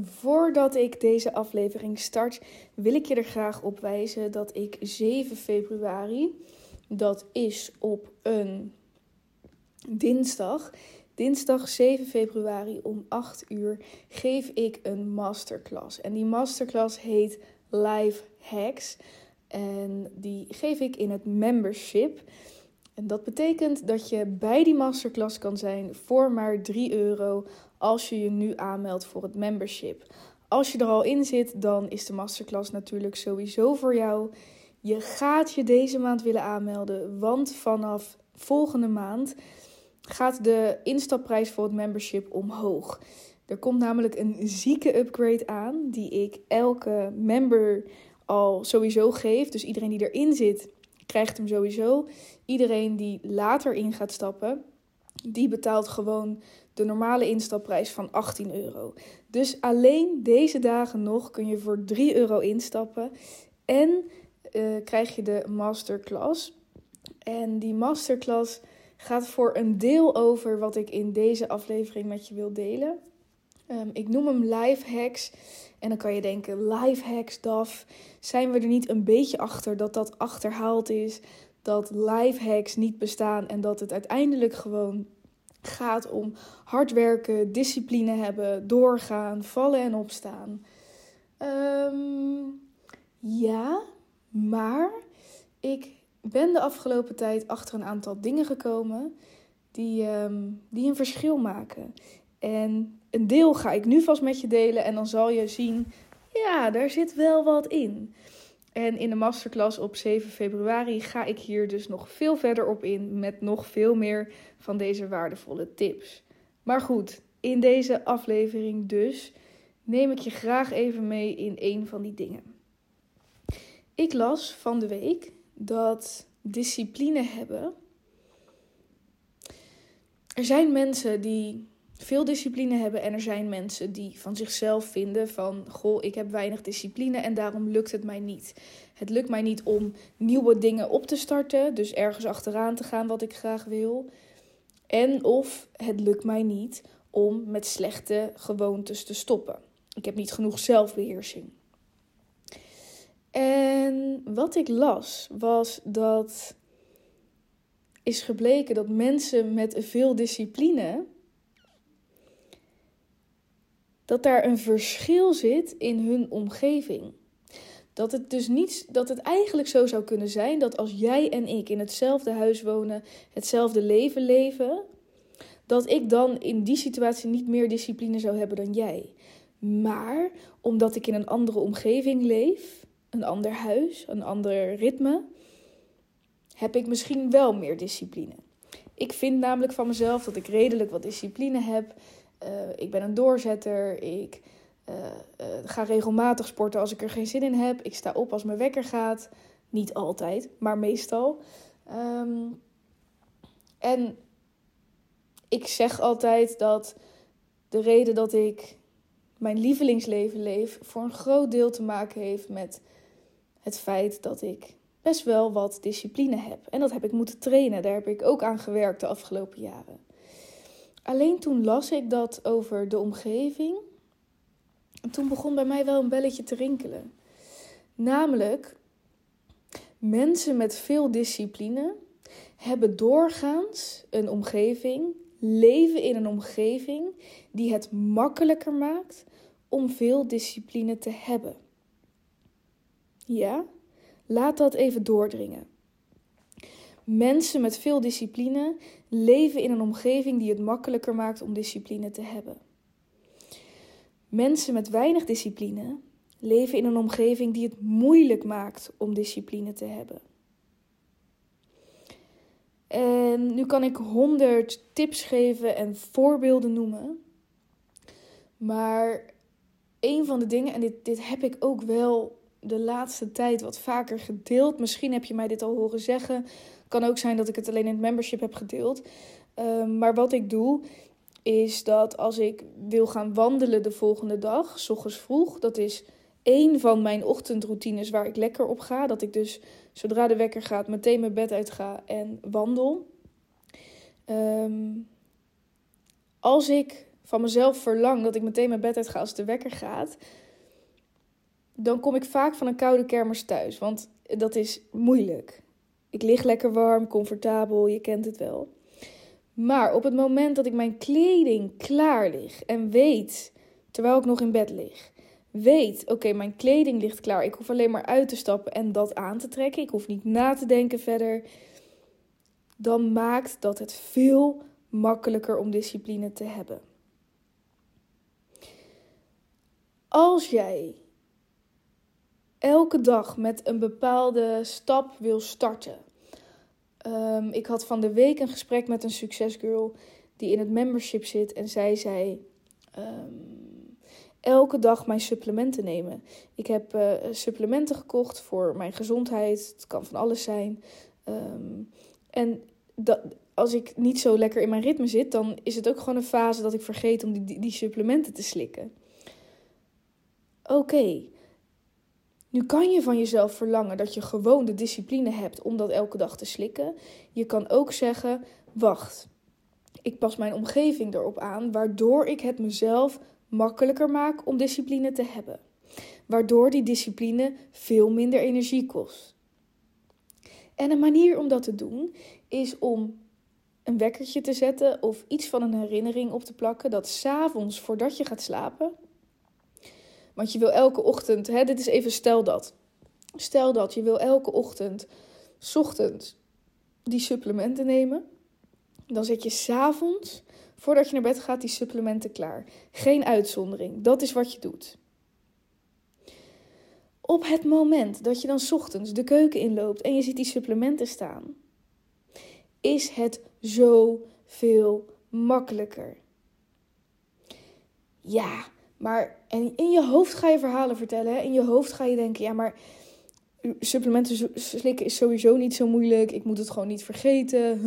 Voordat ik deze aflevering start, wil ik je er graag op wijzen dat ik 7 februari, dat is op een dinsdag, dinsdag 7 februari om 8 uur, geef ik een masterclass. En die masterclass heet Live Hacks. En die geef ik in het membership. En dat betekent dat je bij die masterclass kan zijn voor maar 3 euro als je je nu aanmeldt voor het membership. Als je er al in zit, dan is de masterclass natuurlijk sowieso voor jou. Je gaat je deze maand willen aanmelden, want vanaf volgende maand gaat de instapprijs voor het membership omhoog. Er komt namelijk een zieke upgrade aan die ik elke member al sowieso geef. Dus iedereen die erin zit, krijgt hem sowieso. Iedereen die later in gaat stappen, die betaalt gewoon de normale instapprijs van 18 euro. Dus alleen deze dagen nog kun je voor 3 euro instappen. En uh, krijg je de masterclass. En die masterclass gaat voor een deel over wat ik in deze aflevering met je wil delen. Um, ik noem hem live hacks. En dan kan je denken, live hacks, DAF. Zijn we er niet een beetje achter dat dat achterhaald is? Dat live hacks niet bestaan en dat het uiteindelijk gewoon gaat om hard werken, discipline hebben, doorgaan, vallen en opstaan. Um, ja, maar ik ben de afgelopen tijd achter een aantal dingen gekomen die, um, die een verschil maken. En een deel ga ik nu vast met je delen en dan zal je zien, ja, daar zit wel wat in. En in de masterclass op 7 februari ga ik hier dus nog veel verder op in met nog veel meer van deze waardevolle tips. Maar goed, in deze aflevering dus neem ik je graag even mee in een van die dingen. Ik las van de week dat discipline hebben. Er zijn mensen die veel discipline hebben en er zijn mensen die van zichzelf vinden van goh, ik heb weinig discipline en daarom lukt het mij niet. Het lukt mij niet om nieuwe dingen op te starten, dus ergens achteraan te gaan wat ik graag wil. En of het lukt mij niet om met slechte gewoontes te stoppen. Ik heb niet genoeg zelfbeheersing. En wat ik las was dat is gebleken dat mensen met veel discipline dat daar een verschil zit in hun omgeving. Dat het dus niet, dat het eigenlijk zo zou kunnen zijn dat als jij en ik in hetzelfde huis wonen, hetzelfde leven leven, dat ik dan in die situatie niet meer discipline zou hebben dan jij. Maar omdat ik in een andere omgeving leef, een ander huis, een ander ritme, heb ik misschien wel meer discipline. Ik vind namelijk van mezelf dat ik redelijk wat discipline heb. Uh, ik ben een doorzetter. Ik uh, uh, ga regelmatig sporten als ik er geen zin in heb. Ik sta op als mijn wekker gaat. Niet altijd, maar meestal. Um, en ik zeg altijd dat de reden dat ik mijn lievelingsleven leef voor een groot deel te maken heeft met het feit dat ik best wel wat discipline heb. En dat heb ik moeten trainen. Daar heb ik ook aan gewerkt de afgelopen jaren. Alleen toen las ik dat over de omgeving. En toen begon bij mij wel een belletje te rinkelen. Namelijk, mensen met veel discipline hebben doorgaans een omgeving, leven in een omgeving die het makkelijker maakt om veel discipline te hebben. Ja, laat dat even doordringen. Mensen met veel discipline leven in een omgeving die het makkelijker maakt om discipline te hebben. Mensen met weinig discipline leven in een omgeving die het moeilijk maakt om discipline te hebben. En nu kan ik honderd tips geven en voorbeelden noemen. Maar een van de dingen, en dit, dit heb ik ook wel de laatste tijd wat vaker gedeeld. Misschien heb je mij dit al horen zeggen. Kan ook zijn dat ik het alleen in het membership heb gedeeld. Um, maar wat ik doe, is dat als ik wil gaan wandelen de volgende dag, s ochtends vroeg, dat is één van mijn ochtendroutines waar ik lekker op ga. Dat ik dus zodra de wekker gaat, meteen mijn bed uit ga en wandel. Um, als ik van mezelf verlang dat ik meteen mijn bed uit ga als de wekker gaat, dan kom ik vaak van een koude kermis thuis. Want dat is moeilijk. Ik lig lekker warm, comfortabel, je kent het wel. Maar op het moment dat ik mijn kleding klaar lig en weet, terwijl ik nog in bed lig, weet, oké, mijn kleding ligt klaar. Ik hoef alleen maar uit te stappen en dat aan te trekken. Ik hoef niet na te denken verder. Dan maakt dat het veel makkelijker om discipline te hebben. Als jij elke dag met een bepaalde stap wil starten. Um, ik had van de week een gesprek met een succesgirl die in het membership zit en zij zei: um, elke dag mijn supplementen nemen. Ik heb uh, supplementen gekocht voor mijn gezondheid. Het kan van alles zijn. Um, en dat, als ik niet zo lekker in mijn ritme zit, dan is het ook gewoon een fase dat ik vergeet om die, die supplementen te slikken. Oké, nu kan je van jezelf verlangen dat je gewoon de discipline hebt om dat elke dag te slikken. Je kan ook zeggen: wacht, ik pas mijn omgeving erop aan, waardoor ik het mezelf makkelijker maak om discipline te hebben. Waardoor die discipline veel minder energie kost. En een manier om dat te doen is om een wekkertje te zetten of iets van een herinnering op te plakken dat s'avonds voordat je gaat slapen want je wil elke ochtend, hè, dit is even stel dat. Stel dat je wil elke ochtend, ochtends, die supplementen nemen. Dan zet je s'avonds, voordat je naar bed gaat, die supplementen klaar. Geen uitzondering. Dat is wat je doet. Op het moment dat je dan ochtends de keuken inloopt en je ziet die supplementen staan, is het zo veel makkelijker. Ja, maar en in je hoofd ga je verhalen vertellen. In je hoofd ga je denken, ja, maar supplementen slikken is sowieso niet zo moeilijk. Ik moet het gewoon niet vergeten.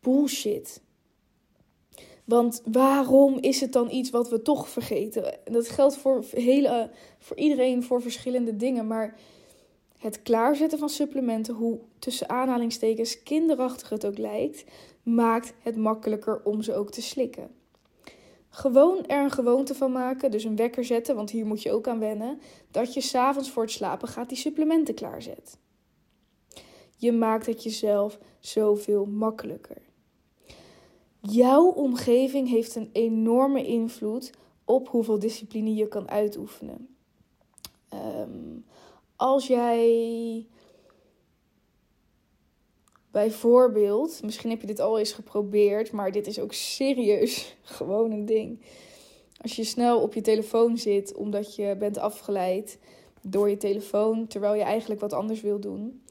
Bullshit. Want waarom is het dan iets wat we toch vergeten? Dat geldt voor, hele, voor iedereen voor verschillende dingen. Maar het klaarzetten van supplementen, hoe tussen aanhalingstekens kinderachtig het ook lijkt, maakt het makkelijker om ze ook te slikken. Gewoon er een gewoonte van maken, dus een wekker zetten, want hier moet je ook aan wennen, dat je s'avonds voor het slapen gaat die supplementen klaarzet. Je maakt het jezelf zoveel makkelijker. Jouw omgeving heeft een enorme invloed op hoeveel discipline je kan uitoefenen. Ehm, als jij Bijvoorbeeld, misschien heb je dit al eens geprobeerd, maar dit is ook serieus gewoon een ding. Als je snel op je telefoon zit omdat je bent afgeleid door je telefoon terwijl je eigenlijk wat anders wil doen,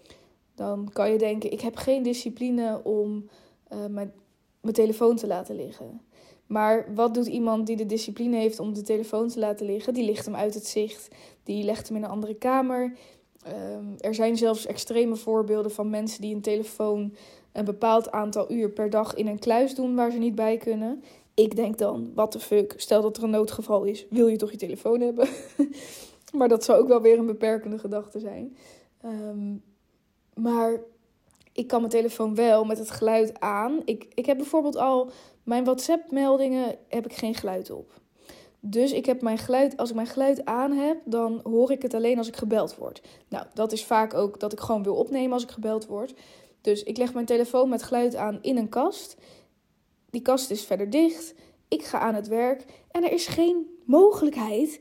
dan kan je denken: ik heb geen discipline om uh, mijn, mijn telefoon te laten liggen. Maar wat doet iemand die de discipline heeft om de telefoon te laten liggen? Die ligt hem uit het zicht, die legt hem in een andere kamer, Ehm, er zijn zelfs extreme voorbeelden van mensen die een telefoon een bepaald aantal uur per dag in een kluis doen waar ze niet bij kunnen. Ik denk dan, what the fuck, stel dat er een noodgeval is, wil je toch je telefoon hebben? maar dat zou ook wel weer een beperkende gedachte zijn. Ehm, maar ik kan mijn telefoon wel met het geluid aan. Ik, ik heb bijvoorbeeld al mijn WhatsApp-meldingen heb ik geen geluid op. Dus ik heb mijn geluid, als ik mijn geluid aan heb, dan hoor ik het alleen als ik gebeld word. Nou, dat is vaak ook dat ik gewoon wil opnemen als ik gebeld word. Dus ik leg mijn telefoon met geluid aan in een kast. Die kast is verder dicht. Ik ga aan het werk. En er is geen mogelijkheid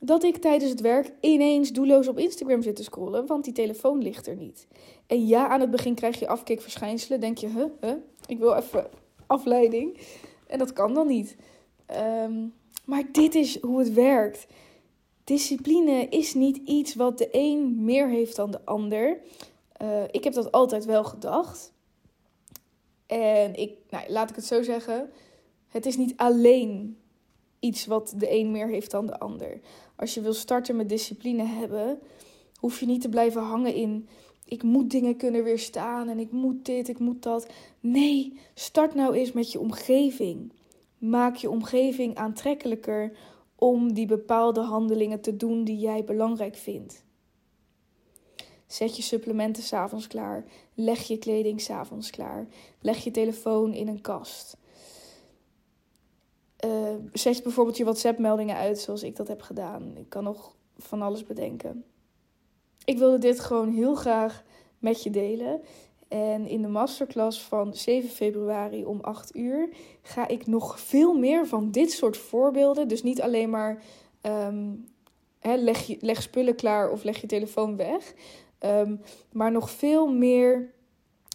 dat ik tijdens het werk ineens doelloos op Instagram zit te scrollen, want die telefoon ligt er niet. En ja, aan het begin krijg je afkikverschijnselen. Denk je, huh, huh, ik wil even afleiding. En dat kan dan niet. Um, maar dit is hoe het werkt. Discipline is niet iets wat de een meer heeft dan de ander. Uh, ik heb dat altijd wel gedacht. En ik, nou, laat ik het zo zeggen. Het is niet alleen iets wat de een meer heeft dan de ander. Als je wil starten met discipline hebben, hoef je niet te blijven hangen in. Ik moet dingen kunnen weerstaan en ik moet dit, ik moet dat. Nee, start nou eens met je omgeving. Maak je omgeving aantrekkelijker om die bepaalde handelingen te doen die jij belangrijk vindt. Zet je supplementen s'avonds klaar. Leg je kleding s'avonds klaar. Leg je telefoon in een kast. Uh, zet bijvoorbeeld je WhatsApp-meldingen uit zoals ik dat heb gedaan. Ik kan nog van alles bedenken. Ik wilde dit gewoon heel graag met je delen. En in de masterclass van 7 februari om 8 uur ga ik nog veel meer van dit soort voorbeelden. Dus niet alleen maar um, leg, je, leg spullen klaar of leg je telefoon weg. Um, maar nog veel meer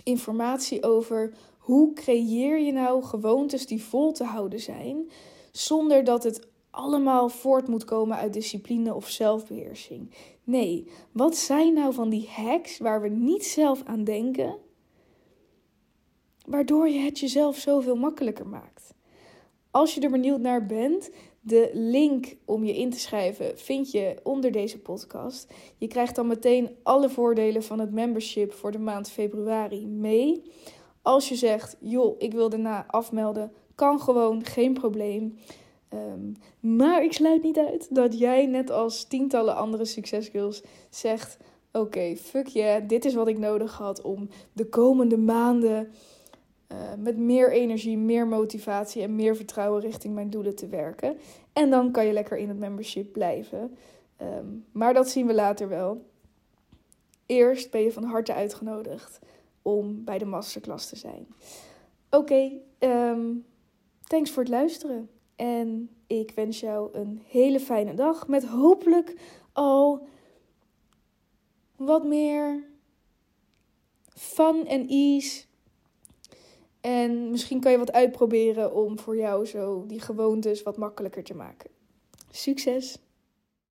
informatie over hoe creëer je nou gewoontes die vol te houden zijn, zonder dat het allemaal voort moet komen uit discipline of zelfbeheersing. Nee, wat zijn nou van die hacks waar we niet zelf aan denken, waardoor je het jezelf zoveel makkelijker maakt? Als je er benieuwd naar bent, de link om je in te schrijven vind je onder deze podcast. Je krijgt dan meteen alle voordelen van het membership voor de maand februari mee. Als je zegt, joh, ik wil daarna afmelden, kan gewoon, geen probleem. Um, maar ik sluit niet uit dat jij, net als tientallen andere succesgirls, zegt: Oké, fuck yeah, dit is wat ik nodig had om de komende maanden uh, met meer energie, meer motivatie en meer vertrouwen richting mijn doelen te werken. En dan kan je lekker in het membership blijven. Um, maar dat zien we later wel. Eerst ben je van harte uitgenodigd om bij de masterclass te zijn. Oké, ehm, thanks voor het luisteren. En ik wens jou een hele fijne dag met hopelijk al wat meer fun en ease. En misschien kan je wat uitproberen om voor jou zo die gewoontes wat makkelijker te maken. Succes!